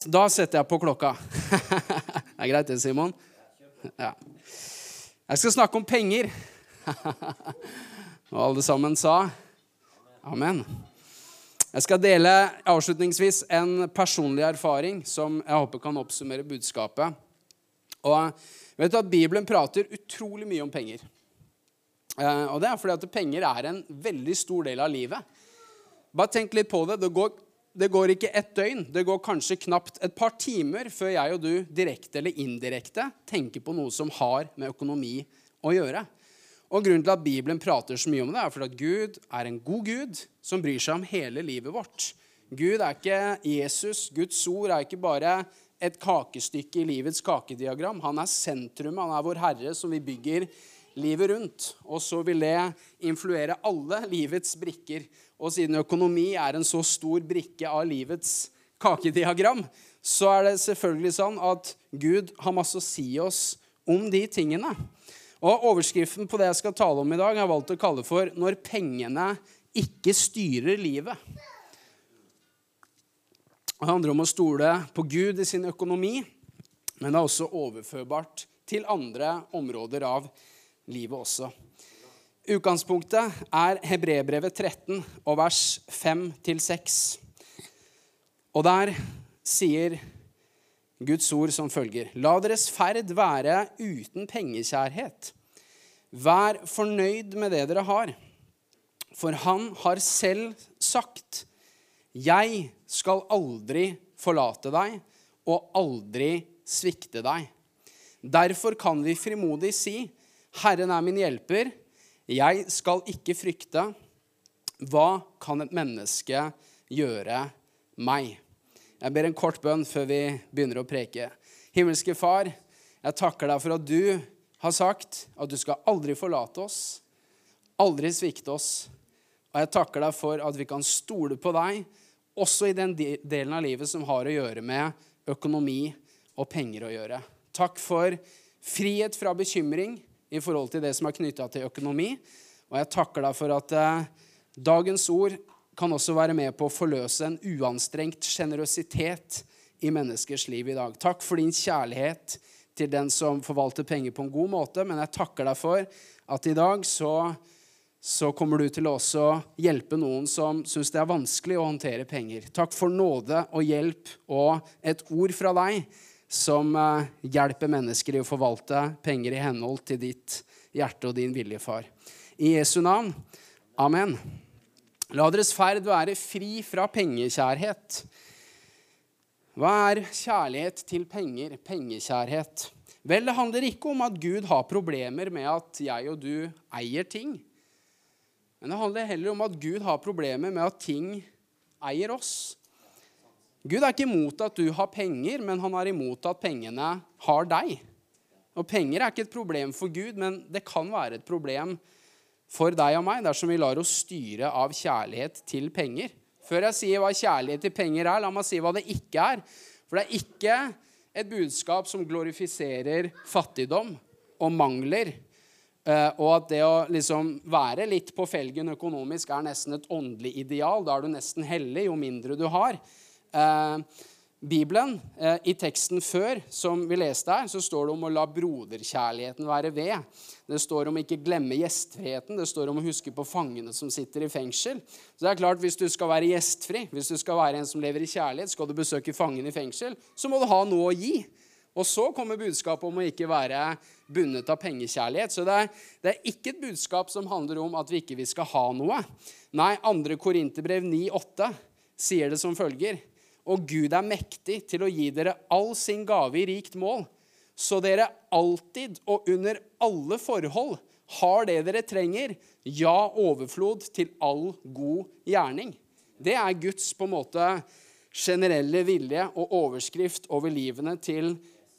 Da setter jeg på klokka. det er greit, det, Simon? Ja. Jeg skal snakke om penger. Og alle sammen sa amen. Jeg skal dele avslutningsvis en personlig erfaring som jeg håper kan oppsummere budskapet. Og vet du at Bibelen prater utrolig mye om penger. Eh, og det er fordi at penger er en veldig stor del av livet. Bare tenk litt på det. Det går, det går ikke ett døgn. Det går kanskje knapt et par timer før jeg og du direkte eller indirekte tenker på noe som har med økonomi å gjøre. Og Grunnen til at Bibelen prater så mye om det, er fordi at Gud er en god Gud som bryr seg om hele livet vårt. Gud er ikke Jesus. Guds ord er ikke bare et kakestykke i livets kakediagram. Han er sentrum, han er vår Herre, som vi bygger livet rundt. Og så vil det influere alle livets brikker. Og siden økonomi er en så stor brikke av livets kakediagram, så er det selvfølgelig sånn at Gud har masse å si oss om de tingene. Og Overskriften på det jeg skal tale om i dag, har jeg valgt å kalle for 'Når pengene ikke styrer livet'. Det handler om å stole på Gud i sin økonomi, men det er også overførbart til andre områder av livet også. Utgangspunktet er Hebrebrevet 13 og vers 5-6. Og der sier Guds ord som følger.: La deres ferd være uten pengekjærhet. Vær fornøyd med det dere har. For han har selv sagt, 'Jeg skal aldri forlate deg og aldri svikte deg.' Derfor kan vi frimodig si, 'Herren er min hjelper. Jeg skal ikke frykte.' Hva kan et menneske gjøre meg? Jeg ber en kort bønn før vi begynner å preke. Himmelske Far, jeg takker deg for at du har sagt at du skal aldri forlate oss, aldri svikte oss. Og jeg takker deg for at vi kan stole på deg, også i den delen av livet som har å gjøre med økonomi og penger å gjøre. Takk for frihet fra bekymring i forhold til det som er knytta til økonomi. Og jeg takker deg for at eh, dagens ord kan også være med på å forløse en uanstrengt sjenerøsitet i menneskers liv i dag. Takk for din kjærlighet til den som forvalter penger på en god måte, men jeg takker deg for at i dag så, så kommer du til å også hjelpe noen som syns det er vanskelig å håndtere penger. Takk for nåde og hjelp og et ord fra deg som eh, hjelper mennesker i å forvalte penger i henhold til ditt hjerte og din vilje, far. I Jesu navn. Amen. La deres ferd være fri fra pengekjærhet. Hva er kjærlighet til penger? Pengekjærhet. Vel, det handler ikke om at Gud har problemer med at jeg og du eier ting. Men det handler heller om at Gud har problemer med at ting eier oss. Gud er ikke imot at du har penger, men han er imot at pengene har deg. Og Penger er ikke et problem for Gud, men det kan være et problem for deg og meg dersom vi lar oss styre av kjærlighet til penger. Før jeg sier hva kjærlighet til penger er, la meg si hva det ikke er. For det er ikke et budskap som glorifiserer fattigdom og mangler. Eh, og at det å liksom være litt på felgen økonomisk er nesten et åndelig ideal. Da er du nesten hellig jo mindre du har. Eh, Bibelen, eh, I teksten før som vi leste her, så står det om å la broderkjærligheten være ved. Det står om ikke glemme gjestfriheten. Det står om å huske på fangene som sitter i fengsel. Så det er klart, Hvis du skal være gjestfri, hvis du skal være en som lever i kjærlighet, skal du besøke fangen i fengsel, så må du ha noe å gi. Og så kommer budskapet om å ikke være bundet av pengekjærlighet. Så det er, det er ikke et budskap som handler om at vi ikke skal ha noe. Nei, 2. Korinterbrev 9,8 sier det som følger og Gud er mektig til å gi dere all sin gave i rikt mål, så dere alltid og under alle forhold har det dere trenger, ja, overflod til all god gjerning. Det er Guds på en måte generelle vilje og overskrift over livene til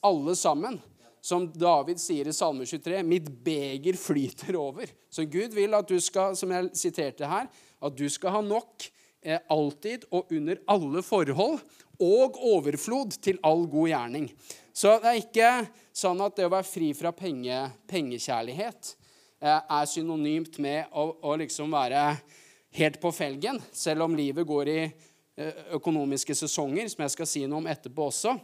alle sammen. Som David sier i Salme 23, 'Mitt beger flyter over'. Så Gud vil at du skal, som jeg siterte her, at du skal ha nok alltid og under alle forhold, og overflod til all god gjerning. Så det er ikke sånn at det å være fri fra penge, pengekjærlighet eh, er synonymt med å, å, liksom være helt på felgen, selv om livet går i eh, økonomiske sesonger, som jeg skal si noe om etterpå også.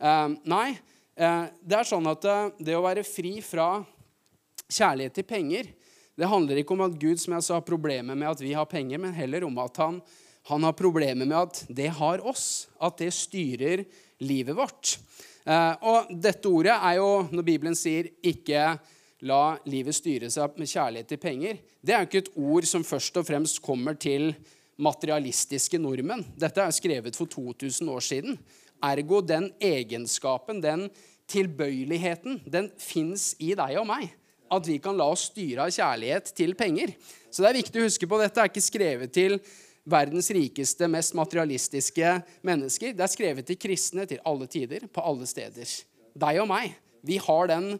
Eh, nei, det er sånn at det å være fri fra kjærlighet til penger det handler ikke om at Gud som jeg sa, har problemer med at vi har penger, men heller om at han, han har problemer med at det har oss. At det styrer livet vårt. og dette ordet er jo, når Bibelen sier 'ikke la livet styre seg med kjærlighet til penger, det er jo ikke et ord som først og fremst kommer til materialistiske nordmenn. Dette er skrevet for 2000 år siden. Ergo den egenskapen, den tilbøyeligheten, den fins i deg og meg. At vi kan la oss styre av kjærlighet til penger. Så det er viktig å huske på dette er ikke skrevet til verdens rikeste, mest materialistiske mennesker. Det er skrevet til kristne til alle tider, på alle steder. Deg og meg. Vi har den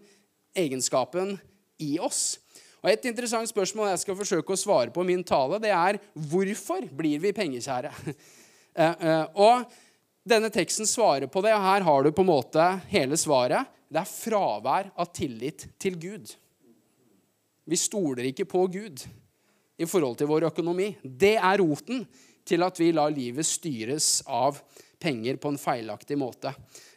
egenskapen i oss. Og Et interessant spørsmål jeg skal forsøke å svare på i min tale, det er hvorfor blir vi pengekjære? Eh, eh, og denne teksten svarer på det, og her har du på en måte hele svaret. Det er fravær av tillit til Gud. Vi stoler ikke på Gud i forhold til vår økonomi. Det er roten til at vi lar livet styres av penger på en feilaktig måte.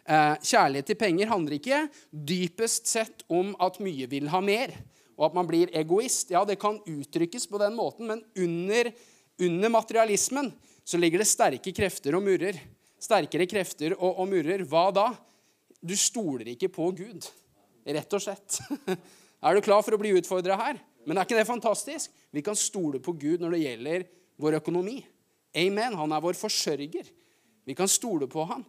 Eh, kjærlighet til penger handler ikke dypest sett om at mye vil ha mer, og at man blir egoist. Ja, det kan uttrykkes på den måten, men under, under materialismen så ligger det sterke krefter og murrer. Sterkere krefter og, og murrer. Hva da? Du stoler ikke på Gud, rett og slett. Er du klar for å bli utfordra her? Men er ikke det fantastisk? Vi kan stole på Gud når det gjelder vår økonomi. Amen. Han er vår forsørger. Vi kan stole på ham.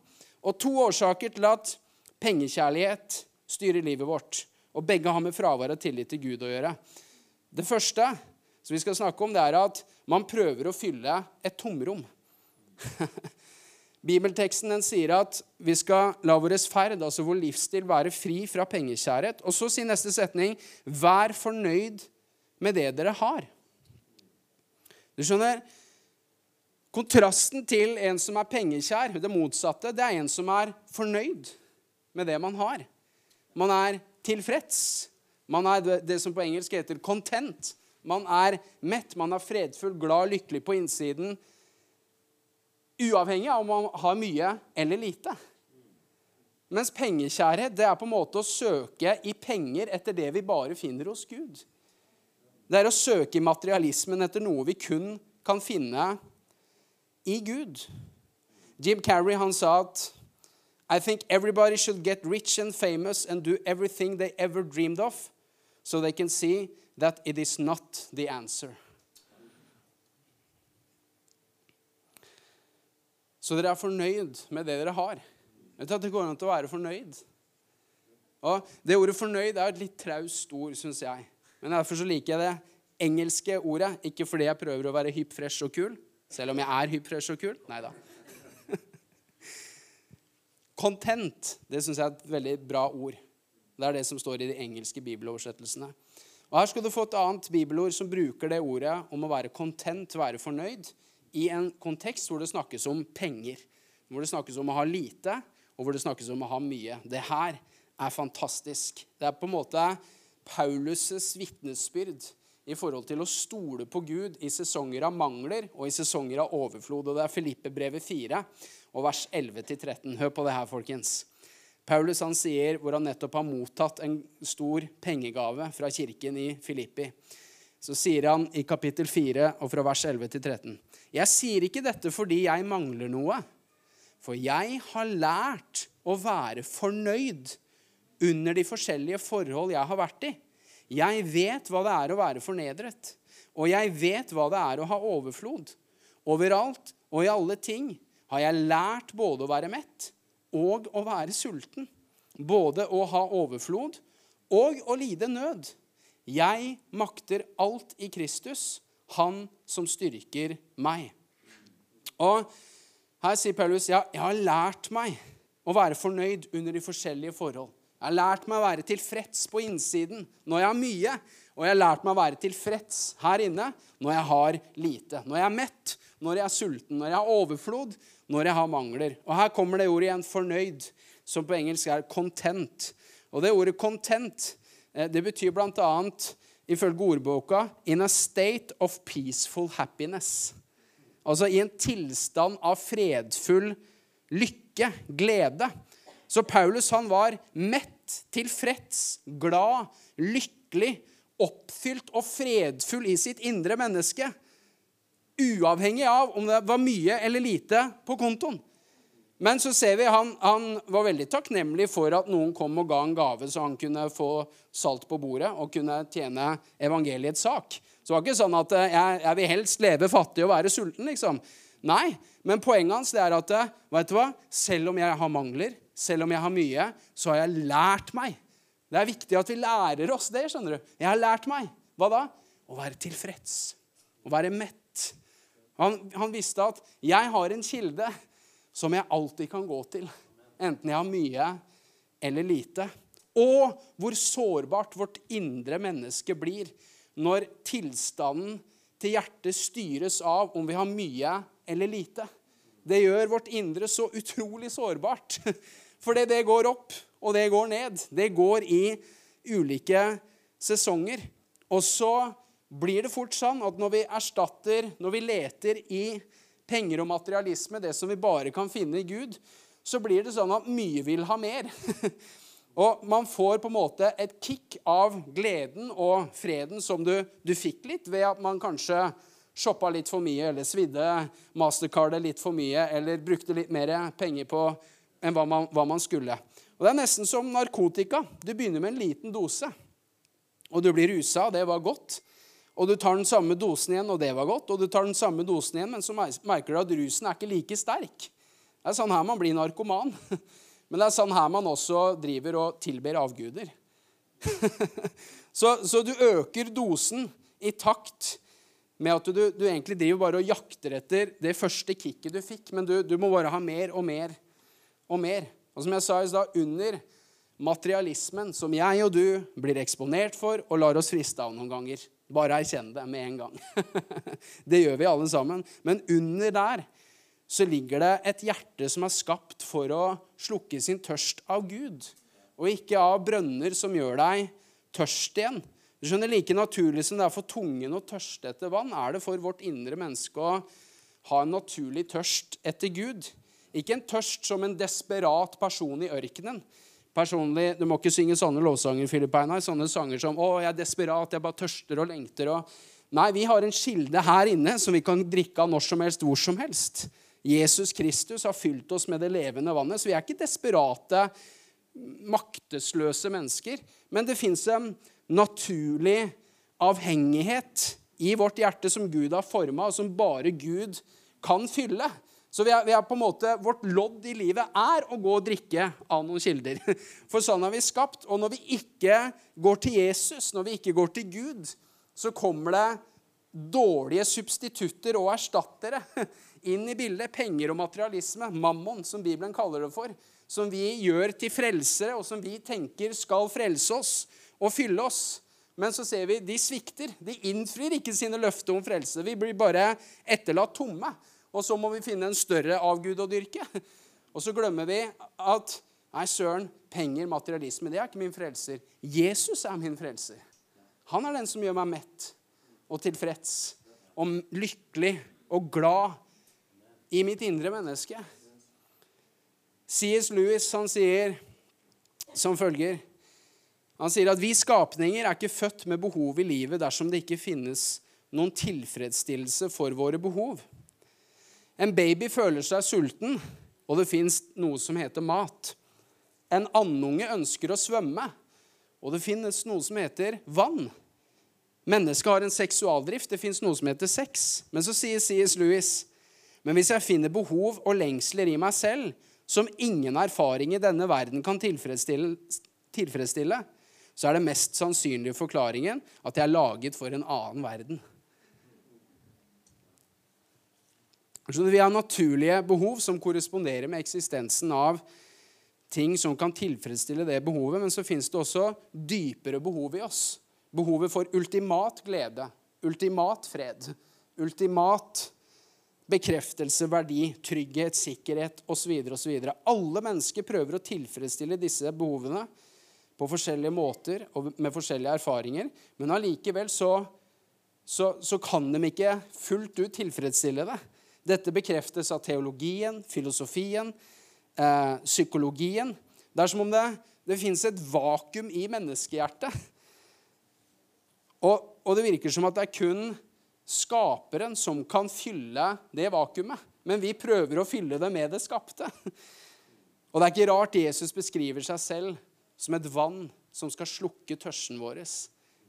Og to årsaker til at pengekjærlighet styrer livet vårt. Og begge har med fravær av tillit til Gud å gjøre. Det første som vi skal snakke om, det er at man prøver å fylle et tomrom. Bibelteksten den sier at vi skal la vår ferd, altså vår livsstil, være fri fra pengekjærhet. Og så sier neste setning, 'Vær fornøyd med det dere har'. Du skjønner, Kontrasten til en som er pengekjær, det motsatte, det er en som er fornøyd med det man har. Man er tilfreds. Man er det som på engelsk heter 'content'. Man er mett, man er fredfull, glad, lykkelig på innsiden. Uavhengig av om man har mye eller lite. Mens pengekjærhet det er på en måte å søke i penger etter det vi bare finner hos Gud. Det er å søke i materialismen etter noe vi kun kan finne i Gud. Jim Carrey han sa at I think everybody should get rich and famous and do everything they ever dreamed of, so they can see that it is not the answer. Så dere er fornøyd med det dere har. Vet du at Det går an til å være fornøyd. Og Det ordet 'fornøyd' er et litt traust ord, syns jeg. Men derfor så liker jeg det engelske ordet. Ikke fordi jeg prøver å være hypp, fresh og kul, selv om jeg er hypp, fresh og kul? Nei da. Content det syns jeg er et veldig bra ord. Det er det som står i de engelske bibeloversettelsene. Og Her skal du få et annet bibelord som bruker det ordet om å være content, være fornøyd, i en kontekst hvor det snakkes om penger. Hvor det snakkes om å ha lite, og hvor det snakkes om å ha mye. Det her er fantastisk. Det er på en måte Paulus' vitnesbyrd i forhold til å stole på Gud i sesonger av mangler og i sesonger av overflod. Og Det er Filippe-brevet 4 og vers 11-13. Hør på det her, folkens. Paulus han sier, hvor han nettopp har mottatt en stor pengegave fra kirken i Filippi, så sier han i kapittel 4 og fra vers 11 til 13.: Jeg sier ikke dette fordi jeg mangler noe, for jeg har lært å være fornøyd under de forskjellige forhold jeg har vært i. Jeg vet hva det er å være fornedret, og jeg vet hva det er å ha overflod. Overalt og i alle ting har jeg lært både å være mett og å være sulten. Både å ha overflod og å lide nød. Jeg makter alt i Kristus, han som styrker meg. Og her sier Paulus ja, jeg har lært meg å være fornøyd under de forskjellige forhold. Jeg har lært meg å være tilfreds på innsiden når jeg har mye. Og jeg har lært meg å være tilfreds her inne når jeg har lite. Når jeg er mett, når jeg er sulten, når jeg har overflod, når jeg har mangler. Og her kommer det ordet igjen 'fornøyd', som på engelsk er 'content'. Og det ordet 'content' det betyr bl.a. ifølge ordboka 'in a state of peaceful happiness'. Altså i en tilstand av fredfull lykke, glede. Så Paulus han var mett, tilfreds, glad, lykkelig, oppfylt og fredfull i sitt indre menneske. Uavhengig av om det var mye eller lite på kontoen. Men så ser vi han, han var veldig takknemlig for at noen kom og ga en gave, så han kunne få salt på bordet og kunne tjene evangeliets sak. Så det var ikke sånn at eh, jeg, jeg vil helst leve fattig og være sulten, liksom. Nei, men poenget hans det er at eh, vet du hva? selv om jeg har mangler, selv om jeg har mye, så har jeg lært meg. Det er viktig at vi lærer oss det. skjønner du. Jeg har lært meg. Hva da? Å være tilfreds. Å være mett. Han, han visste at 'jeg har en kilde' som jeg alltid kan gå til, enten jeg har mye eller lite. Og hvor sårbart vårt indre menneske blir når tilstanden til hjertet styres av om vi har mye eller lite. Det gjør vårt indre så utrolig sårbart. Fordi det går opp, og det går ned. Det går i ulike sesonger. Og så blir det fort sånn at når vi erstatter, når vi leter i penger og materialisme, det som vi bare kan finne i Gud, så blir det sånn at mye vil ha mer. og man får på en måte et kick av gleden og freden som du, du fikk litt ved at man kanskje shoppa litt for mye, eller svidde mastercardet litt for mye, eller brukte litt mer penger på enn hva man, hva man skulle. Og Det er nesten som narkotika. Du begynner med en liten dose, og du blir rusa, og det var godt. Og du tar den samme dosen igjen, og det var godt. Og du tar den samme dosen igjen, men så merker du at rusen er ikke like sterk. Det er sånn her man blir narkoman. Men det er sånn her man også driver og tilber avguder. så, så, du øker dosen i takt med at du, du, egentlig driver bare og jakter etter det første kicket du fikk, men du, du må bare ha mer og mer og mer. Og som jeg sa i stad, under materialismen som jeg og du blir eksponert for og lar oss friste av noen ganger. Bare erkjenn det med en gang. det gjør vi alle sammen. Men under der så ligger det et hjerte som er skapt for å slukke sin tørst av Gud, og ikke av brønner som gjør deg tørst igjen. Du skjønner, Like naturlig som det er for tungen å tørste etter vann, er det for vårt indre menneske å ha en naturlig tørst etter Gud. Ikke en tørst som en desperat person i ørkenen, personlig Du må ikke synge sånne lovsanger, Philip Einar. Sånne sanger som 'Å, jeg er desperat, jeg bare tørster og lengter'. Og... Nei, vi har en kilde her inne som vi kan drikke av når som helst, hvor som helst. Jesus Kristus har fylt oss med det levende vannet, så vi er ikke desperate, maktesløse mennesker. Men det fins en naturlig avhengighet i vårt hjerte som Gud har forma, og som bare Gud kan fylle. Så vi er, vi er, på en måte, Vårt lodd i livet er å gå og drikke av noen kilder. For sånn er vi skapt. Og når vi ikke går til Jesus, når vi ikke går til Gud, så kommer det dårlige substitutter og erstattere inn i bildet. Penger og materialisme, mammon, som Bibelen kaller det for. Som vi gjør til frelsere, og som vi tenker skal frelse oss og fylle oss. Men så ser vi de svikter. De innfrir ikke sine løfter om frelse. Vi blir bare etterlatt tomme. Og så må vi finne en større avgud å dyrke. Og så glemmer vi at nei, søren, penger, materialisme, det er ikke min frelser. Jesus er min frelser. Han er den som gjør meg mett og tilfreds og lykkelig og glad i mitt indre menneske. C.S. Lewis han sier som følger Han sier at vi skapninger er ikke født med behov i livet dersom det ikke finnes noen tilfredsstillelse for våre behov. En baby føler seg sulten, og det fins noe som heter mat. En andunge ønsker å svømme, og det finnes noe som heter vann. Mennesket har en seksualdrift. Det fins noe som heter sex. Men så sier C.S. Lewis men hvis jeg finner behov og lengsler i meg selv som ingen erfaring i denne verden kan tilfredsstille, tilfredsstille så er det mest sannsynlige forklaringen at jeg er laget for en annen verden. Så vi har naturlige behov som korresponderer med eksistensen av ting som kan tilfredsstille det behovet, men så fins det også dypere behov i oss. Behovet for ultimat glede, ultimat fred, ultimat bekreftelse, verdi, trygghet, sikkerhet osv. osv. Alle mennesker prøver å tilfredsstille disse behovene på forskjellige måter og med forskjellige erfaringer, men allikevel så, så, så kan de ikke fullt ut tilfredsstille det. Dette bekreftes av teologien, filosofien, eh, psykologien. Det er som om det, det fins et vakuum i menneskehjertet. Og, og, det virker som at det er kun skaperen som kan fylle det vakuumet. Men vi prøver å fylle det med det skapte. Og det er ikke rart Jesus beskriver seg selv som et vann som skal slukke tørsten vår,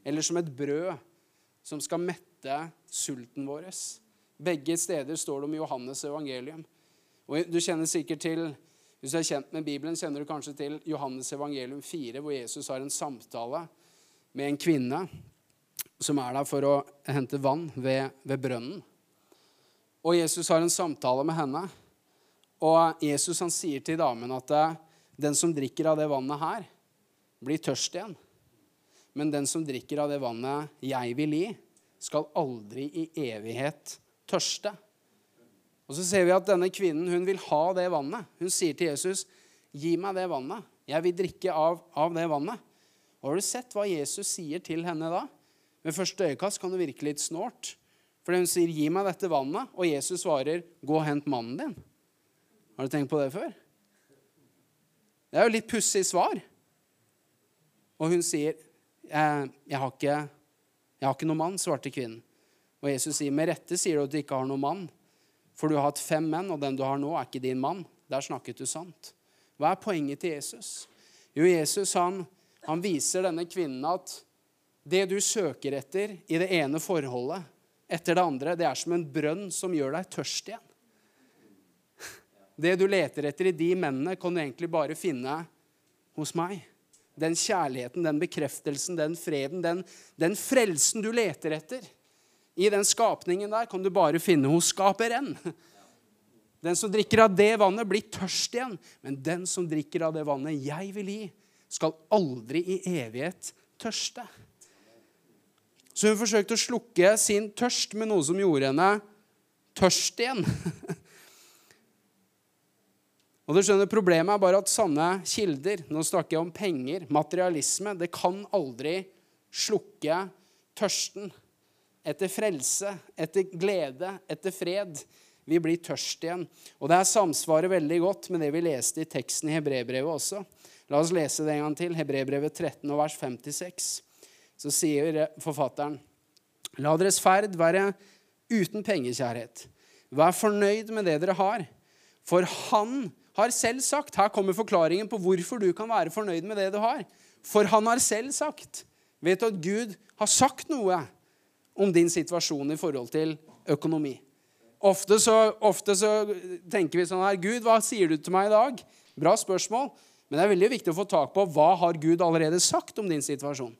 eller som et brød som skal mette sulten vår. Begge steder står det om Johannes evangelium. Og du kjenner sikkert til, Hvis du er kjent med Bibelen, kjenner du kanskje til Johannes evangelium 4, hvor Jesus har en samtale med en kvinne som er der for å hente vann ved, ved brønnen. Og Jesus har en samtale med henne. Og Jesus han sier til damen at eh, den som drikker av det vannet her, blir tørst igjen. Men den som drikker av det vannet jeg vil gi, skal aldri i evighet tørste. Og så ser vi at denne kvinnen hun vil ha det vannet. Hun sier til Jesus, 'Gi meg det vannet. Jeg vil drikke av, av det vannet.' Og Har du sett hva Jesus sier til henne da? Ved første øyekast kan det virke litt snålt. For hun sier, 'Gi meg dette vannet', og Jesus svarer, 'Gå og hent mannen din'. Har du tenkt på det før? Det er jo litt pussig svar. Og hun sier, jeg, jeg, har ikke, 'Jeg ikke noen mann', svarte kvinnen. Og Jesus sier, 'Med rette sier du at du ikke har noen mann.' For du har hatt fem menn, og den du har nå, er ikke din mann. Der snakket du sant. Hva er poenget til Jesus? Jo, Jesus han, han viser denne kvinnen at det du søker etter i det ene forholdet etter det andre, det er som en brønn som gjør deg tørst igjen. Det du leter etter i de mennene, kan du egentlig bare finne hos meg. Den kjærligheten, den bekreftelsen, den freden, den, den frelsen du leter etter i den skapningen der, kan du bare finne hos skaperen. Den som drikker av det vannet, blir tørst igjen. Men den som drikker av det vannet jeg vil gi, skal aldri i evighet tørste. Så hun forsøkte å slukke sin tørst med noe som gjorde henne tørst igjen. Og du skjønner, Problemet er bare at sanne kilder Nå snakker jeg om penger, materialisme. Det kan aldri slukke tørsten etter frelse, etter glede, etter fred. Vi blir tørst igjen. Og det her samsvarer veldig godt med det vi leste i teksten i Hebrebrevet også. La oss lese det en gang til. Hebrebrevet 13 og vers 56. Så sier forfatteren.: La deres ferd være uten pengekjærhet. Vær fornøyd med det dere har, for Han har selv sagt Her kommer forklaringen på hvorfor du kan være fornøyd med det du har. For han har selv sagt. Vet du at Gud har sagt noe om din situasjon i forhold til økonomi? Ofte så, ofte så tenker vi sånn her Gud, hva sier du til meg i dag? Bra spørsmål. Men det er veldig viktig å få tak på hva har Gud allerede sagt om din situasjon.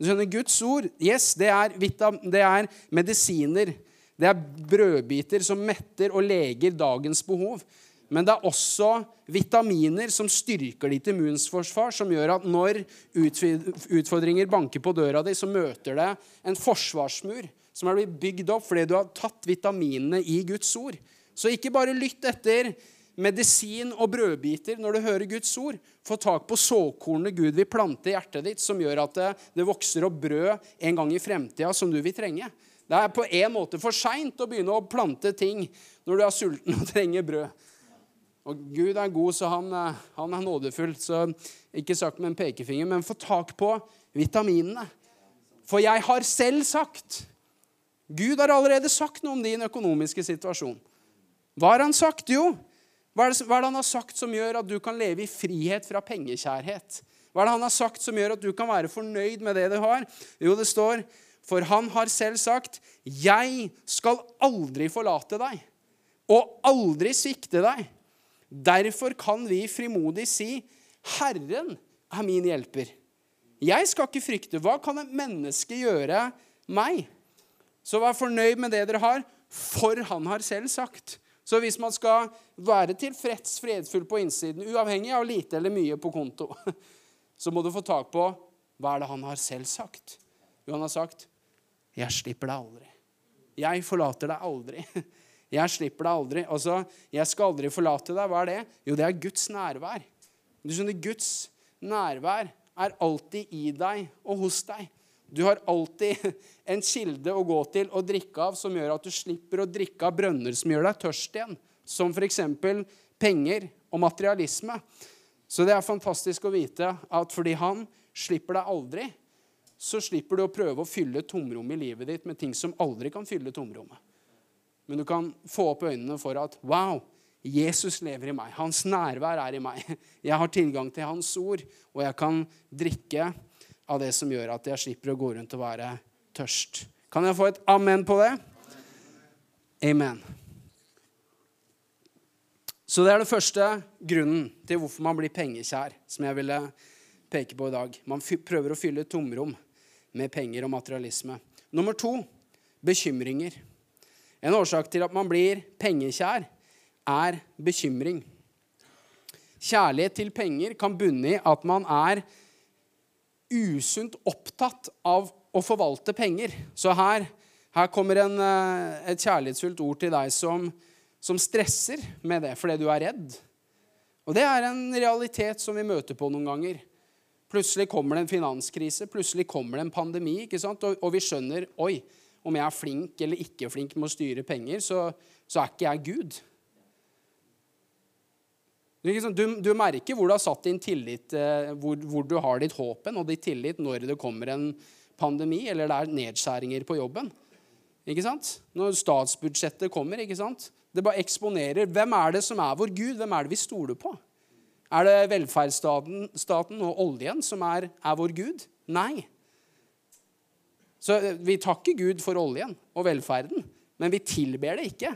Du skjønner, Guds ord yes, det er, det er medisiner. Det er brødbiter som metter og leger dagens behov. Men det er også vitaminer som styrker ditt immunforsvar, som gjør at når utfordringer banker på døra di, så møter det en forsvarsmur som er blitt bygd opp fordi du har tatt vitaminene i Guds ord. Så ikke bare lytt etter medisin og brødbiter når du hører Guds ord. Få tak på såkornet Gud vil plante i hjertet ditt, som gjør at det, det vokser opp brød en gang i fremtida som du vil trenge. Det er på en måte for seint å begynne å plante ting når du er sulten og trenger brød. Og Gud er god, så han, eh, han, er nådefull. Så ikke sagt med en pekefinger, men få tak på vitaminene. For jeg har selv sagt Gud har allerede sagt noe om din økonomiske situasjon. Hva har han sagt? Jo, hva er, det, hva er det han har sagt som gjør at du kan leve i frihet fra pengekjærhet? Hva er det han har sagt som gjør at du kan være fornøyd med det du har? Jo, det står For han har selv sagt, 'Jeg skal aldri forlate deg' og aldri svikte deg'. Derfor kan vi frimodig si, 'Herren er min hjelper'. Jeg skal ikke frykte. Hva kan et menneske gjøre meg? Så vær fornøyd med det dere har, for han har selv sagt. Så hvis man skal være tilfreds, fredfull på innsiden, uavhengig av lite eller mye på konto, så må du få tak på hva er det han har selv sagt. Jo, han har sagt, 'Jeg slipper deg aldri'. Jeg forlater deg aldri. Jeg slipper deg aldri. Altså, jeg skal aldri forlate deg. Hva er det? Jo, det er Guds nærvær. Du skjønner, Guds nærvær er alltid i deg og hos deg. Du har alltid en kilde å gå til og drikke av som gjør at du slipper å drikke av brønner som gjør deg tørst igjen, som f.eks. penger og materialisme. Så det er fantastisk å vite at fordi han slipper deg aldri, så slipper du å prøve å fylle tomrommet i livet ditt med ting som aldri kan fylle tomrommet. Men du kan få opp øynene for at wow, Jesus lever i meg. Hans nærvær er i meg. Jeg har tilgang til hans ord, og jeg kan drikke av det som gjør at jeg slipper å gå rundt og være tørst. Kan jeg få et amen på det? Amen. Så det er den første grunnen til hvorfor man blir pengekjær, som jeg ville peke på i dag. Man prøver å fylle tomrom med penger og materialisme. Nummer to bekymringer. En årsak til at man blir pengekjær, er bekymring. Kjærlighet til penger kan bunne i at man er usunt opptatt av å forvalte penger. Så her, her kommer en, eh, et kjærlighetsfullt ord til deg som som stresser med det fordi du er redd. Og det er en realitet som vi møter på noen ganger. Plutselig kommer det en finanskrise, plutselig kommer det en pandemi. ikke sant? Og, og vi skjønner oi, om jeg er flink eller ikke flink med å styre penger, så, så er ikke jeg Gud. Du, du, merker hvor du har satt din tillit, eh, hvor, hvor du har ditt håpen og ditt tillit når det kommer en pandemi eller det er nedskjæringer på jobben. Ikke sant? Når statsbudsjettet kommer. ikke sant? Det bare eksponerer. Hvem er det som er vår Gud? Hvem er det vi stoler på? Er det velferdsstaten og oljen som er, er vår Gud? Nei. Så eh, vi takker Gud for oljen og velferden, men vi tilber det ikke.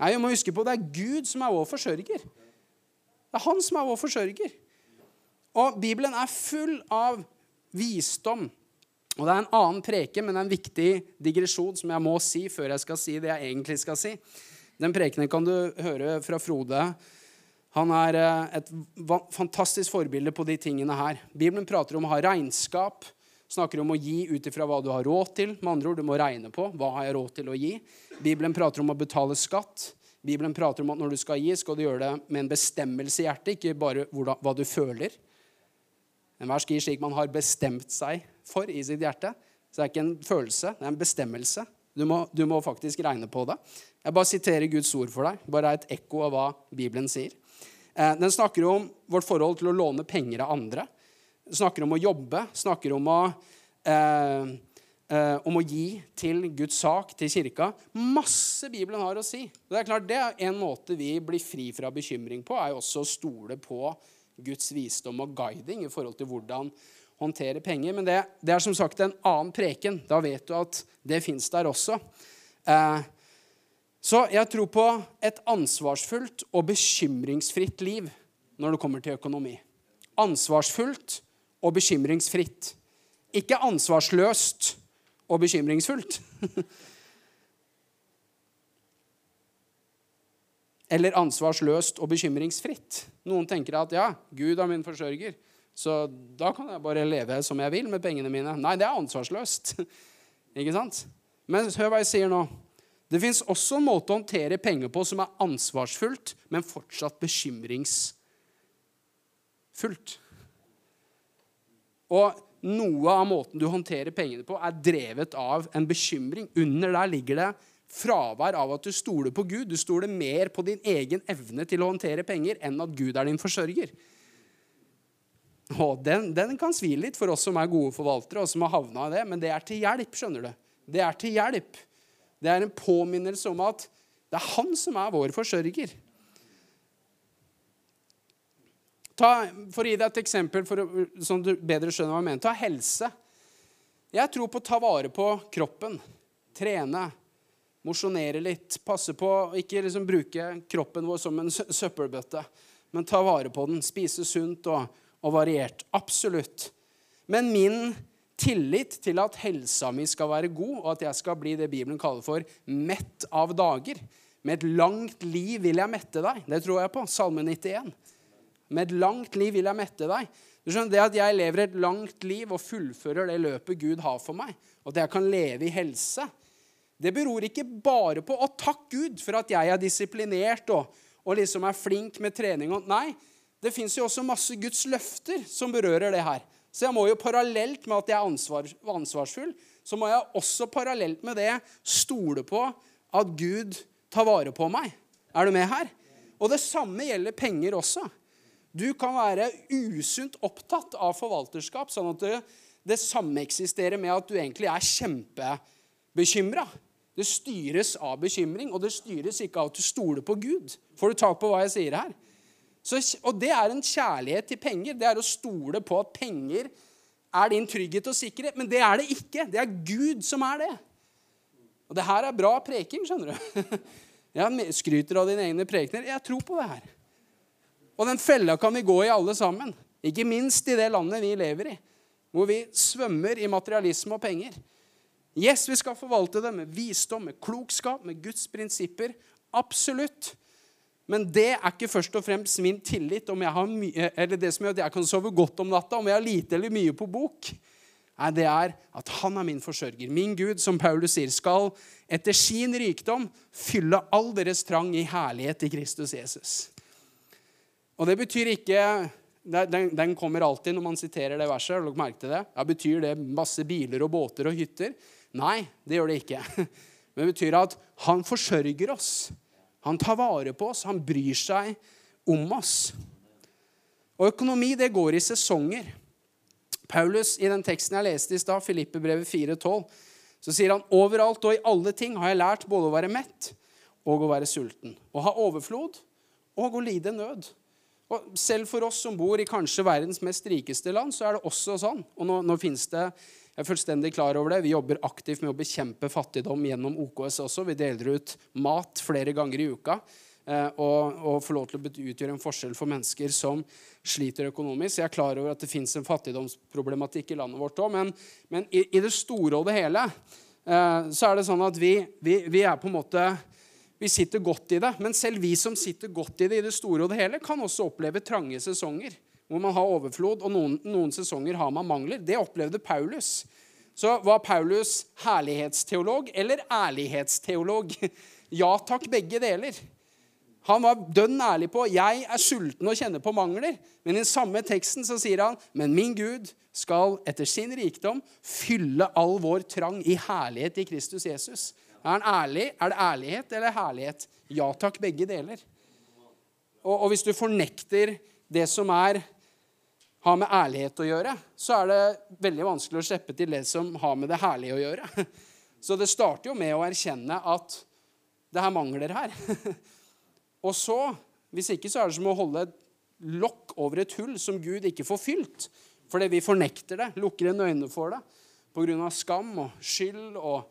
Nei, Vi må huske på det er Gud som er vår forsørger. Det er han som er vår forsørger. Og Bibelen er full av visdom. Og Det er en annen preke, men det er en viktig digresjon som jeg må si før jeg skal si det jeg egentlig skal si. Den prekenen kan du høre fra Frode. Han er eh, et fantastisk forbilde på de tingene her. Bibelen prater om å ha regnskap, snakker om å gi ut ifra hva du har råd til. Med andre ord, du må regne på hva har jeg råd til å gi. Bibelen prater om å betale skatt. Bibelen prater om at når du skal gi, skal du gjøre det med en bestemmelse i hjertet, ikke bare hva du føler. Enhver skal gi slik man har bestemt seg for i sitt hjerte. Så det er ikke en følelse, det er en bestemmelse. Du må, du må, faktisk regne på det. Jeg bare siterer Guds ord for deg. Bare et ekko av hva Bibelen sier. Eh, den snakker om vårt forhold til å låne penger av andre. Snakker om å jobbe, snakker om å, eh, eh, om å gi til Guds sak, til kirka. Masse Bibelen har å si. Det er klart, det er En måte vi blir fri fra bekymring på, er jo også å stole på Guds visdom og guiding i forhold til hvordan håndtere penger. Men det, det, er som sagt en annen preken. Da vet du at det fins der også. Eh, så jeg tror på et ansvarsfullt og bekymringsfritt liv når det kommer til økonomi. Ansvarsfullt og bekymringsfritt. Ikke ansvarsløst og bekymringsfullt. Eller ansvarsløst og bekymringsfritt. Noen tenker at ja, Gud er min forsørger. Så da kan jeg bare leve som jeg vil med pengene mine. Nei, det er ansvarsløst. Ikke sant? Men hør hva jeg sier nå. Det fins også en måte å håndtere penger på som er ansvarsfullt, men fortsatt bekymringsfullt. Og noe av måten du håndterer pengene på, er drevet av en bekymring. Under der ligger det fravær av at du stoler på Gud. Du stoler mer på din egen evne til å håndtere penger enn at Gud er din forsørger. Og den, den, kan svi litt for oss som er gode forvaltere, og som har havna i det, men det er til hjelp. skjønner du. Det er til hjelp. Det er en påminnelse om at det er han som er vår forsørger. Ta, for å gi deg et eksempel, for sånn du bedre skjønner hva jeg mener. Ta helse. Jeg tror på å ta vare på kroppen. Trene. Mosjonere litt. Passe på å ikke liksom bruke kroppen vår som en søppelbøtte, men ta vare på den. Spise sunt og og variert. Absolutt. Men min tillit til at helsa mi skal være god, og at jeg skal bli det Bibelen kaller for mett av dager Med et langt liv vil jeg mette deg. Det tror jeg på. Salme 91. Med et langt liv vil jeg mette deg. Du skjønner, Det at jeg lever et langt liv og fullfører det løpet Gud har for meg, og at jeg kan leve i helse, det beror ikke bare på å takke Gud for at jeg er disiplinert og, og liksom er flink med trening. Og, nei, det fins jo også masse Guds løfter som berører det her. Så jeg må jo parallelt med at jeg er ansvar, ansvarsfull, så må jeg også parallelt med det stole på at Gud tar vare på meg. Er du med her? Og det samme gjelder penger også. Du kan være usunt opptatt av forvalterskap, sånn at det, det sameksisterer med at du egentlig er kjempebekymra. Det styres av bekymring, og det styres ikke av at du stoler på Gud. Får du tak på hva jeg sier her? Så, og det er en kjærlighet til penger. Det er å stole på at penger er din trygghet og sikkerhet. Men det er det ikke. Det er Gud som er det. Og det her er bra preking, skjønner du. Jeg skryter av dine egne prekener. Jeg tror på det her. Og den fella kan vi gå i alle sammen. Ikke minst i det landet vi lever i, hvor vi svømmer i materialisme og penger. Yes, vi skal forvalte det med visdom, med klokskap, med Guds prinsipper. Absolutt. Men det er ikke først og fremst min tillit, mye, eller det som gjør at jeg kan sove godt om natta, om jeg har lite eller mye på bok. Nei, det er at han er min forsørger. Min Gud, som Paulus sier, skal etter sin rikdom fylle all deres trang i herlighet i Kristus Jesus. Og det betyr ikke den, den kommer alltid når man siterer det verset. Har dere merke til det? Ja, Betyr det masse biler og båter og hytter? Nei, det gjør det ikke. Men det betyr at han forsørger oss. Han tar vare på oss. Han bryr seg om oss. Og økonomi, det går i sesonger. Paulus, i den teksten jeg leste i stad, Filippebrevet 4,12, så sier han overalt og i alle ting har jeg lært både å være mett og å være sulten. Å ha overflod og å lide nød. Og selv for oss som bor i kanskje verdens mest rikeste land, så er det også sånn. Og nå, nå finnes det jeg er fullstendig klar over det. Vi jobber aktivt med å bekjempe fattigdom gjennom OKS også. Vi deler ut mat flere ganger i uka. Eh, og, og får lov til å utgjøre en forskjell for mennesker som sliter økonomisk. Jeg er klar over at det fins en fattigdomsproblematikk i landet vårt òg, men, men i, i, det store og det hele eh, så er det sånn at vi, vi, vi er på en måte vi sitter godt i det. Men selv vi som sitter godt i det i det store og det hele, kan også oppleve trange sesonger hvor man har overflod, og noen, noen sesonger har man mangler. Det opplevde Paulus. Så var Paulus herlighetsteolog eller ærlighetsteolog? Ja takk, begge deler. Han var dønn ærlig på 'jeg er sulten og kjenner på mangler'. Men i den samme teksten så sier han 'men min Gud skal etter sin rikdom fylle all vår trang i herlighet i Kristus Jesus'. Er, han ærlig? er det ærlighet eller herlighet? Ja takk, begge deler. Og, og hvis du fornekter det som er har med ærlighet å gjøre, så er det veldig vanskelig å slippe til det som har med det herlige å gjøre. Så det starter jo med å erkjenne at det her mangler her. Og så, hvis ikke, så er det som å holde et lokk over et hull som Gud ikke får fylt. Fordi vi fornekter det, lukker en øyne for det pga. skam og skyld. Og,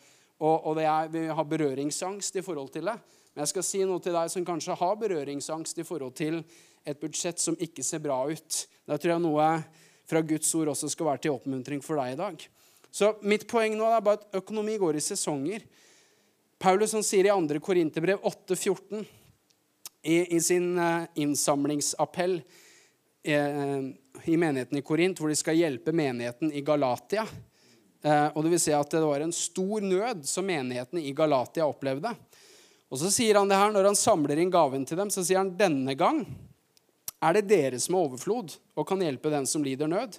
og, og er, vi har berøringsangst i forhold til det. Men jeg skal si noe til deg som kanskje har berøringsangst i forhold til et budsjett som ikke ser bra ut. Da tror jeg noe fra Guds ord også skal være til oppmuntring for deg i dag. Så mitt poeng nå er bare at økonomi går i sesonger. Paulus han sier i 2. Korinterbrev 8,14 i, i sin uh, innsamlingsappell uh, i menigheten i Korint, hvor de skal hjelpe menigheten i Galatia. Uh, og det vil si at det var en stor nød som menighetene i Galatia opplevde. Og så sier han det her, Når han samler inn gaven til dem, så sier han denne gang er det dere som har overflod og kan hjelpe den som lider nød.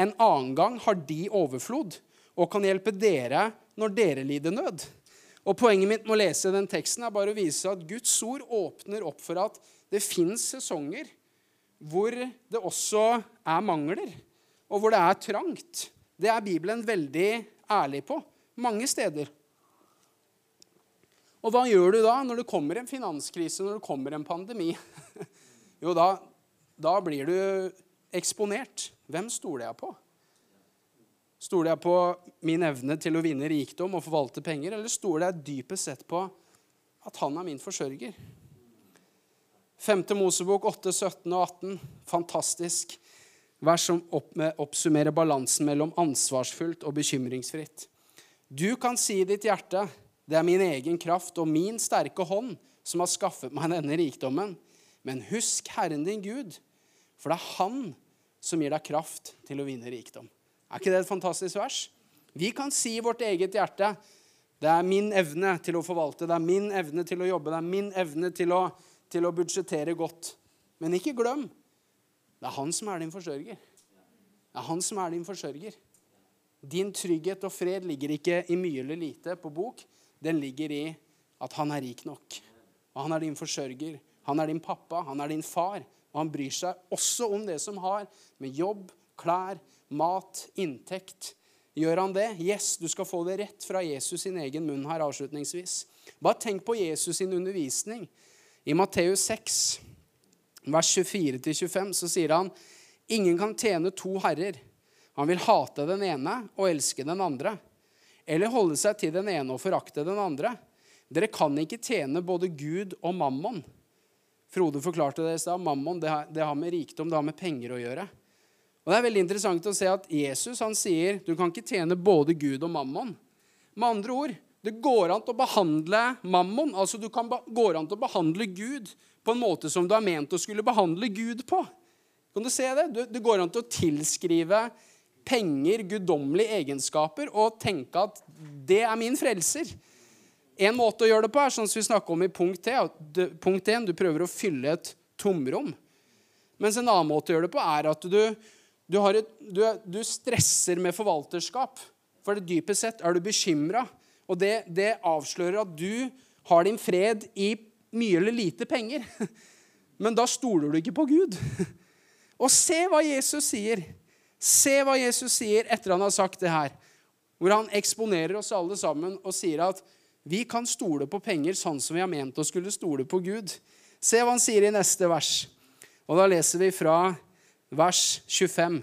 En annen gang har de overflod og kan hjelpe dere når dere lider nød. Og Poenget mitt med å lese den teksten er bare å vise at Guds ord åpner opp for at det fins sesonger hvor det også er mangler, og hvor det er trangt. Det er Bibelen veldig ærlig på mange steder. Og hva gjør du da når det kommer en finanskrise, når det kommer en pandemi? Jo, da da blir du eksponert. Hvem stoler jeg på? Stoler jeg på min evne til å vinne rikdom og forvalte penger, eller stoler jeg dypest sett på at han er min forsørger? 5. Mosebok 8, 17 og 18. Fantastisk vers som oppsummerer balansen mellom ansvarsfullt og bekymringsfritt. Du kan si i ditt hjerte, det er min egen kraft og min sterke hånd som har skaffet meg denne rikdommen. Men husk Herren din Gud, for det er han som gir deg kraft til å vinne rikdom. Er ikke det et fantastisk vers? Vi kan si i vårt eget hjerte det er min evne til å forvalte, det er min evne til å jobbe, det er min evne til å, til å budsjettere godt. Men ikke glem det er han som er din forsørger. Det er han som er din forsørger. Din trygghet og fred ligger ikke i mye eller lite på bok. Den ligger i at han er rik nok. Og han er din forsørger. Han er din pappa, han er din far. Og han bryr seg også om det som har med jobb, klær, mat, inntekt. Gjør han det? Yes, du skal få det rett fra Jesus sin egen munn her avslutningsvis. Bare tenk på Jesus sin undervisning. I Matteus 6, vers 24-25, så sier han ingen kan tjene to herrer. Han vil hate den ene og elske den andre. Eller holde seg til den ene og forakte den andre. Dere kan ikke tjene både Gud og mammon. Frode forklarte det i stad. Mammon det har, det har med rikdom, det har med penger å gjøre. Og Det er veldig interessant å se at Jesus han sier du kan ikke tjene både Gud og mammon. Med andre ord, det går an til å behandle mammon, altså du kan går an til å behandle Gud på en måte som du er ment å skulle behandle Gud på. Kan du se det? Det går an til å tilskrive penger guddommelige egenskaper og tenke at det er min frelser. En måte å gjøre det på er sånn som vi snakker om i punkt 1. Punkt 1 du prøver å fylle et tomrom. Mens en annen måte å gjøre det på er at du, du, et, du, du stresser med forvalterskap. For det dypest sett er du bekymra. Og det, det avslører at du har din fred i mye eller lite penger. Men da stoler du ikke på Gud. Og se hva Jesus sier. Se hva Jesus sier etter han har sagt det her. Hvor han eksponerer oss alle sammen og sier at vi kan stole på penger sånn som vi har ment å skulle stole på Gud. Se hva han sier i neste vers. Og da leser vi fra vers 25.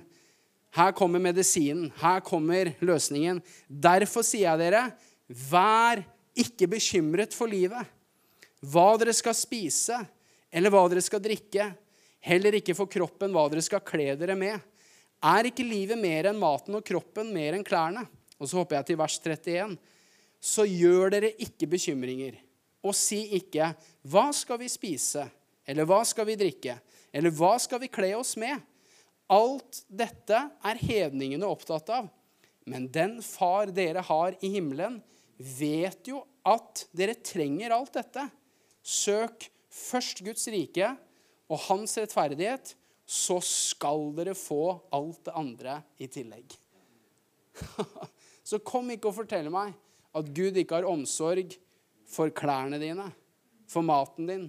Her kommer medisinen. Her kommer løsningen. Derfor sier jeg dere, vær ikke bekymret for livet. Hva dere skal spise, eller hva dere skal drikke. Heller ikke for kroppen hva dere skal kle dere med. Er ikke livet mer enn maten og kroppen mer enn klærne? Og så hopper jeg til vers 31 så gjør dere ikke bekymringer. Og si ikke 'Hva skal vi spise?' eller 'Hva skal vi drikke?' eller 'Hva skal vi kle oss med?' Alt dette er hedningene opptatt av. Men den far dere har i himmelen, vet jo at dere trenger alt dette. Søk først Guds rike og hans rettferdighet, så skal dere få alt det andre i tillegg. så kom ikke og fortell meg at Gud ikke har omsorg for klærne dine, for maten din,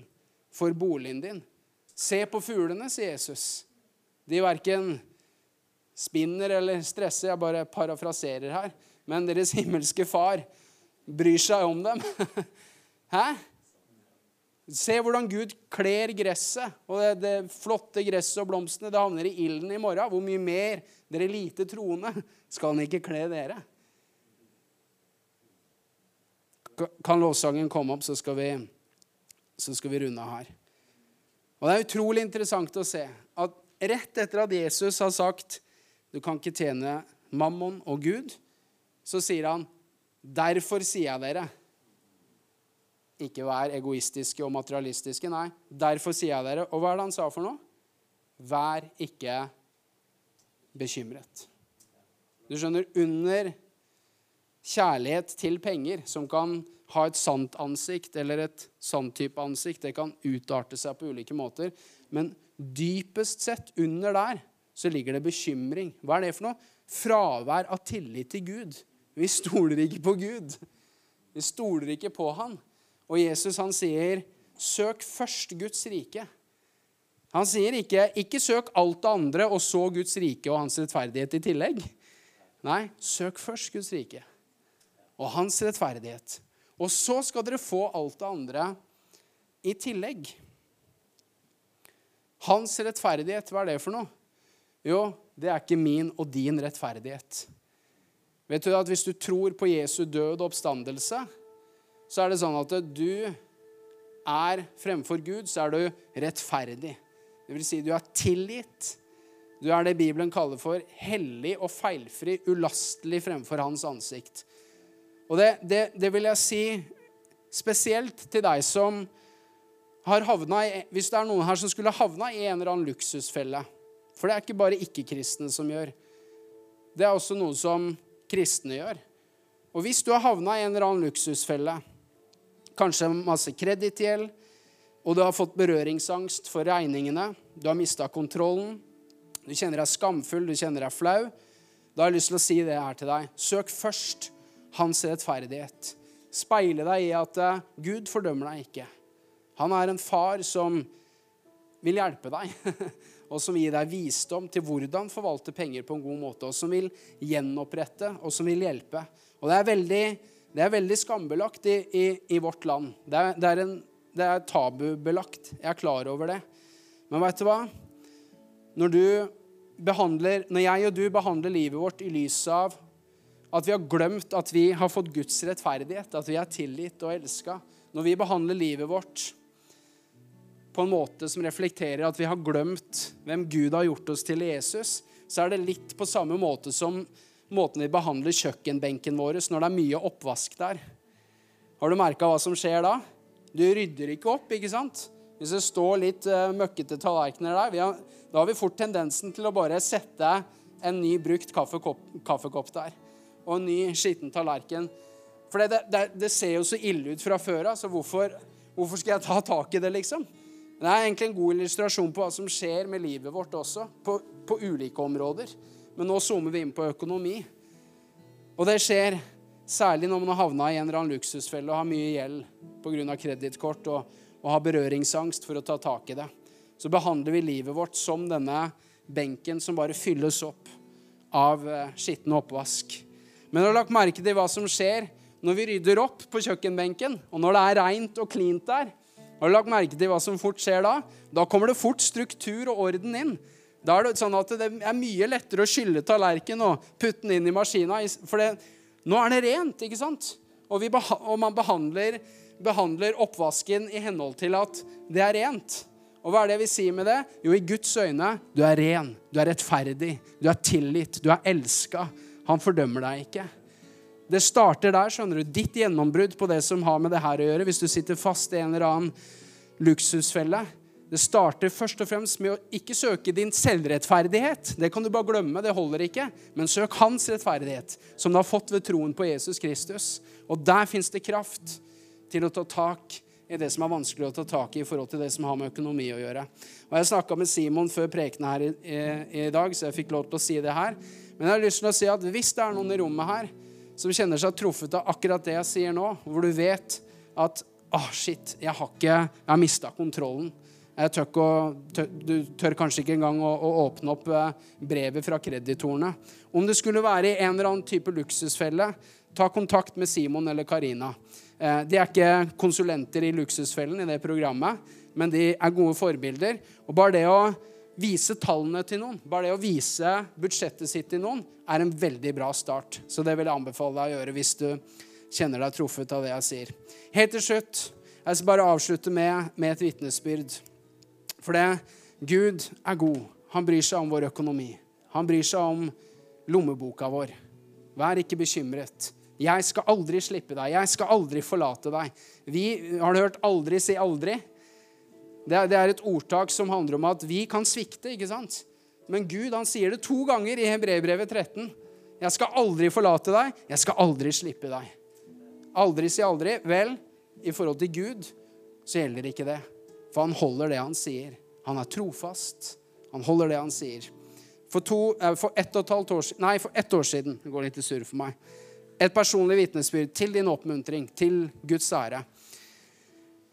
for boligen din. Se på fuglene, sier Jesus. De verken spinner eller stresser. Jeg bare parafraserer her. Men deres himmelske far bryr seg om dem. Hæ? Se hvordan Gud kler gresset. Og det, det, flotte gresset og blomstene det havner i ilden i morgen. Hvor mye mer dere lite troende skal han ikke kle dere? Kan lovsangen komme opp, så skal vi, så skal vi runde her. Og Det er utrolig interessant å se at rett etter at Jesus har sagt du kan ikke tjene mammon og Gud, så sier han derfor sier jeg dere ikke vær egoistiske og materialistiske. Nei, derfor sier jeg dere. Og hva er det han sa for noe? Vær ikke bekymret. Du skjønner, under kjærlighet til penger, som kan ha et sant ansikt eller et sant type ansikt. Det kan utarte seg på ulike måter. Men dypest sett under der så ligger det bekymring. Hva er det for noe? Fravær av tillit til Gud. Vi stoler ikke på Gud. Vi stoler ikke på Han. Og Jesus han sier, 'Søk først Guds rike'. Han sier ikke 'ikke søk alt det andre, og så Guds rike og hans rettferdighet i tillegg'. Nei, søk først Guds rike og hans rettferdighet. Og så skal dere få alt det andre i tillegg. Hans rettferdighet, hva er det for noe? Jo, det er ikke min og din rettferdighet. Vet du at Hvis du tror på Jesu død og oppstandelse, så er det sånn at du er fremfor Gud, så er du rettferdig. Det vil si, du er tilgitt. Du er det Bibelen kaller for hellig og feilfri, ulastelig fremfor hans ansikt. Og det, det, det, vil jeg si spesielt til deg som har havna i Hvis det er noen her som skulle havna i en eller annen luksusfelle For det er ikke bare ikke-kristne som gjør. Det er også noe som kristne gjør. Og hvis du har havna i en eller annen luksusfelle, kanskje masse kredittgjeld, og du har fått berøringsangst for regningene, du har mista kontrollen, du kjenner deg skamfull, du kjenner deg flau, da har jeg lyst til å si det her til deg. Søk først hans rettferdighet. Speile deg i at eh, Gud fordømmer deg ikke. Han er en far som vil hjelpe deg, og som gir deg visdom til hvordan forvalte penger på en god måte, og som vil gjenopprette, og som vil hjelpe. Og det er veldig, det er veldig skambelagt i, i, i, vårt land. Det er, det, er en, det er tabubelagt. Jeg er klar over det. Men veit du hva? Når, behandler, når jeg og du behandler livet vårt i lys av at vi har glemt at vi har fått Guds rettferdighet, at vi er tilgitt og elska Når vi behandler livet vårt på en måte som reflekterer at vi har glemt hvem Gud har gjort oss til Jesus, så er det litt på samme måte som måten vi behandler kjøkkenbenken vår når det er mye oppvask der. Har du merka hva som skjer da? Du rydder ikke opp, ikke sant? Hvis det står litt uh, møkkete tallerkener der, har, da har vi fort tendensen til å bare sette en ny brukt kaffekopp, kaffekopp der. Og en ny skitten tallerken. For det, det, det, ser jo så ille ut fra før av, så hvorfor, hvorfor, skal jeg ta tak i det, liksom? Det er egentlig en god illustrasjon på hva som skjer med livet vårt også, på, på ulike områder. Men nå zoomer vi inn på økonomi. Og det skjer særlig når man har havna i en eller annen luksusfelle og har mye gjeld pga. kredittkort. og og har berøringsangst for å ta tak i det, så behandler vi livet vårt som denne benken som bare fylles opp av eh, skitten oppvask. Men har lagt merke til hva som skjer når vi rydder opp på kjøkkenbenken, og når det er reint og klint der? Har du lagt merke til hva som fort skjer da? Da kommer det fort struktur og orden inn. Da er det sånn at det er mye lettere å skylle tallerken og putte den inn i maskina. For det, nå er det rent, ikke sant? Og, vi, og man behandler behandler oppvasken i henhold til at det er rent. Og hva er det vi sier med det? Jo, i Guds øyne, du er ren, du er rettferdig, du er tilgitt, du er elska. Han fordømmer deg ikke. Det starter der, skjønner du. Ditt gjennombrudd på det som har med det her å gjøre, hvis du sitter fast i en eller annen luksusfelle. Det starter først og fremst med å ikke søke din selvrettferdighet. Det kan du bare glemme, det holder ikke. Men søk hans rettferdighet, som du har fått ved troen på Jesus Kristus. Og der fins det kraft til å ta tak i det som er vanskelig å ta tak i i forhold til det som har med økonomi å gjøre. Og Jeg snakka med Simon før prekenen her i, i, i, dag, så jeg fikk lov til å si det her. Men jeg har lyst til å si at hvis det er noen i rommet her som kjenner seg truffet av akkurat det jeg sier nå, hvor du vet at oh, shit, jeg har ikke har mista kontrollen. Jeg tør å, tør, du tør kanskje ikke engang å, å åpne opp eh, brevet fra kreditorene. Om det skulle være i en eller annen type luksusfelle, ta kontakt med Simon eller Karina. Eh, de er ikke konsulenter i Luksusfellen i det programmet, men de er gode forbilder. Og bare det å vise tallene til noen, bare det å vise budsjettet sitt til noen, er en veldig bra start. Så det vil jeg anbefale deg å gjøre hvis du kjenner deg truffet av det jeg sier. Helt til slutt, jeg skal bare avslutte med, med et vitnesbyrd. For det, Gud er god. Han bryr seg om vår økonomi. Han bryr seg om lommeboka vår. Vær ikke bekymret. 'Jeg skal aldri slippe deg. Jeg skal aldri forlate deg'. Vi har du hørt 'aldri si aldri'. Det det er et ordtak som handler om at vi kan svikte, ikke sant? Men Gud han sier det to ganger i Hebreerbrevet 13. 'Jeg skal aldri forlate deg. Jeg skal aldri slippe deg'. Aldri si aldri. Vel, i forhold til Gud så gjelder ikke det. For han holder det han sier. Han er trofast. Han holder det han sier. For, to, eh, for ett og et halvt år, nei, for ett år siden Det går litt surr for meg et personlig vitnesbyrd til din oppmuntring, til Guds ære.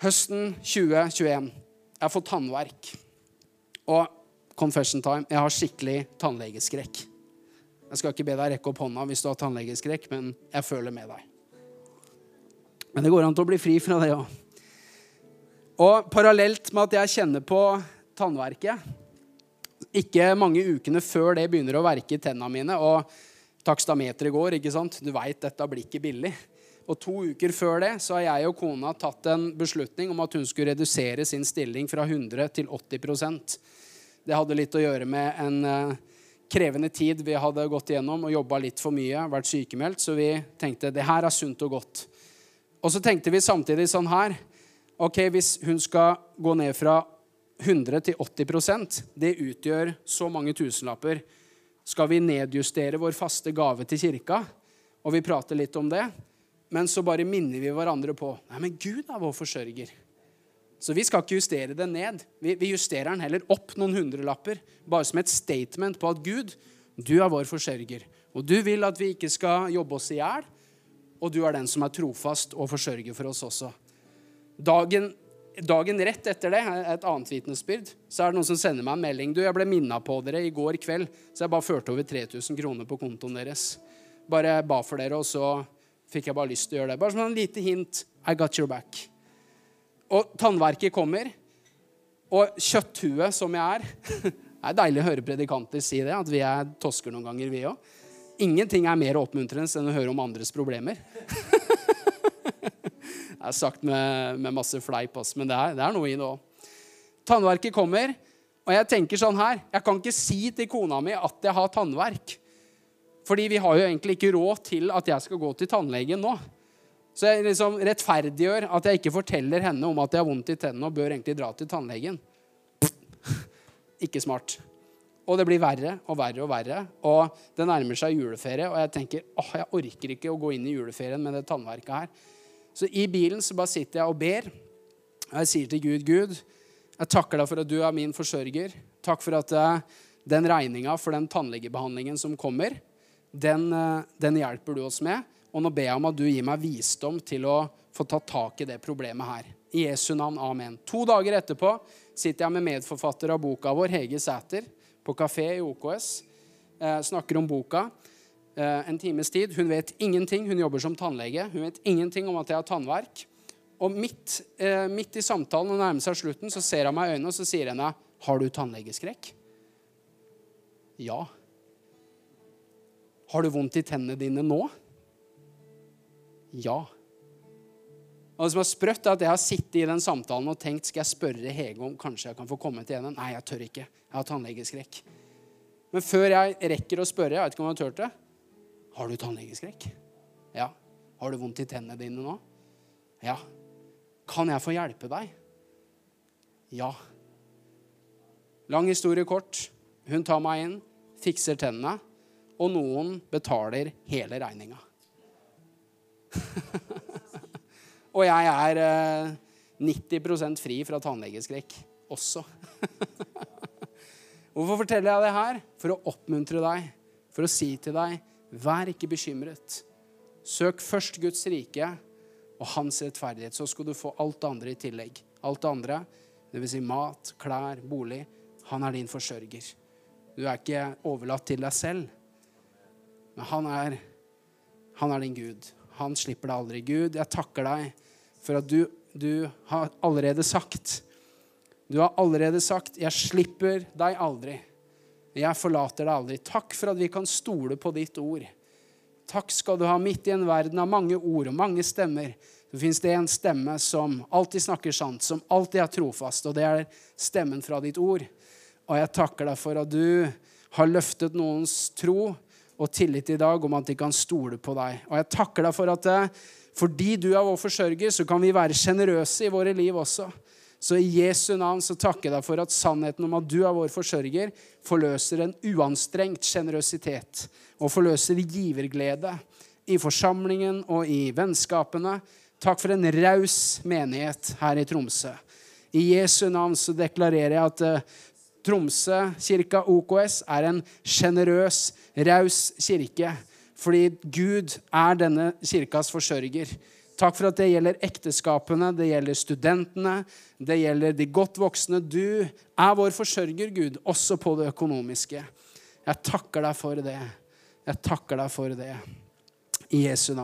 Høsten 2021. Jeg har fått tannverk. Og confession time jeg har skikkelig tannlegeskrekk. Jeg skal ikke be deg rekke opp hånda hvis du har tannlegeskrekk, men jeg føler med deg. Men det går an til å bli fri fra det òg. Og parallelt med at jeg kjenner på tannverket, ikke mange ukene før det begynner å verke i tennene mine og takstameteret går. ikke sant? Du veit dette blir ikke billig. Og To uker før det så har jeg og kona tatt en beslutning om at hun skulle redusere sin stilling fra 100 til 80% Det hadde litt å gjøre med en uh, krevende tid vi hadde gått igjennom og jobba litt for mye, vært sykemeldt, så vi tenkte det her er sunt og godt. Og så tenkte vi samtidig sånn her Ok, hvis hun skal gå ned fra 100 til 80% det utgjør så mange tusenlapper skal vi nedjustere vår faste gave til kirka. Og vi prater litt om det. Men så bare minner vi hverandre på Nei, men Gud er vår forsørger. Så vi skal ikke justere den ned. Vi, vi justerer den heller opp noen hundrelapper. Bare som et statement på at Gud, du er vår forsørger. Og du vil at vi ikke skal jobbe oss i hjel. Og du er den som er trofast og forsørger for oss også. Dagen, dagen rett etter det, et annet vitnesbyrd, så er det noen som sender meg en melding. Du, jeg ble minna på dere i går kveld, så jeg bare førte over 3000 kroner på kontoen deres. Bare ba for dere, og så fikk jeg bare lyst til å gjøre det. Bare som en lite hint. I got your back. Og tannverket kommer. Og kjøtthuet som jeg er Det er deilig å høre predikanter si det, at vi er tosker noen ganger, vi òg. Ingenting er mer oppmuntrende enn å høre om andres problemer. det er sagt med, med masse fleip, også, men det er, det er noe i det òg. Tannverket kommer, og jeg tenker sånn her Jeg kan ikke si til kona mi at jeg har tannverk. Fordi vi har jo egentlig ikke råd til at jeg skal gå til tannlegen nå. Så jeg liksom rettferdiggjør at jeg ikke forteller henne om at jeg har vondt i tennene og bør egentlig dra til tannlegen. Ikke smart. Og det blir verre og verre og verre. Og det nærmer seg juleferie, og jeg tenker åh, jeg orker ikke å gå inn i juleferien med det tannverket her. Så i bilen så bare sitter jeg og ber. Og jeg sier til Gud, Gud, jeg takker deg for at du er min forsørger. Takk for at eh, den regninga for den tannlegebehandlingen som kommer, den, eh, den, hjelper du oss med. Og nå ber jeg om at du gir meg visdom til å få tatt tak i det problemet her. I Jesu navn, amen. To dager etterpå sitter jeg med medforfatter av boka vår, Hege Sæter, på kafé i OKS. Eh, snakker om boka en times tid. Hun vet ingenting. Hun jobber som tannlege. Hun vet ingenting om at jeg har tannverk. Og midt, eh, midt i samtalen og nærmer seg slutten, så ser hun meg i øynene og så sier henne, 'Har du tannlegeskrekk?' Ja. Har du vondt i tennene dine nå? Ja. Og det som er sprøtt, er at jeg har sittet i den samtalen og tenkt skal jeg spørre Hege om kanskje jeg kan få komme til henne. Nei, jeg tør ikke. Jeg har tannlegeskrekk. Men før jeg rekker å spørre, jeg vet ikke om jeg har turt det Har du tannlegeskrekk? Ja. Har du vondt i tennene dine nå? Ja. Kan jeg få hjelpe deg? Ja. Lang historie kort. Hun tar meg inn, fikser tennene og noen betaler hele regninga. og jeg er eh, 90% fri fra tannlegeskrekk også. Hvorfor forteller jeg det her? For å oppmuntre deg, for å si til deg, vær ikke bekymret. Søk først Guds rike og hans rettferdighet, så skal du få alt det andre i tillegg. Alt det andre, dvs. Si mat, klær, bolig. Han er din forsørger. Du er ikke overlatt til deg selv. Men han er, han er din Gud. Han slipper deg aldri. Gud, jeg takker deg for at du, du har allerede sagt Du har allerede sagt 'Jeg slipper deg aldri'. Jeg forlater deg aldri. Takk for at vi kan stole på ditt ord. Takk skal du ha midt i en verden av mange ord og mange stemmer. Så fins det en stemme som alltid snakker sant, som alltid er trofast, og det er stemmen fra ditt ord. Og jeg takker deg for at du har løftet noens tro og tillit i dag om at de kan stole på deg. Og jeg takker deg for at eh, fordi du er vår forsørger, så kan vi være sjenerøse i våre liv også. Så i Jesu navn så takker jeg deg for at sannheten om at du er vår forsørger, forløser en uanstrengt sjenerøsitet og forløser giverglede i forsamlingen og i vennskapene. Takk for en raus menighet her i Tromsø. I Jesu navn så deklarerer jeg at eh, Tromsø kirka OKS er en sjenerøs, raus kirke. Fordi Gud er denne kirkas forsørger. Takk for at det gjelder ekteskapene, det gjelder studentene, det gjelder de godt voksne. Du er vår forsørger, Gud, også på det økonomiske. Jeg takker deg for det. Jeg takker deg for det. I Jesu navn.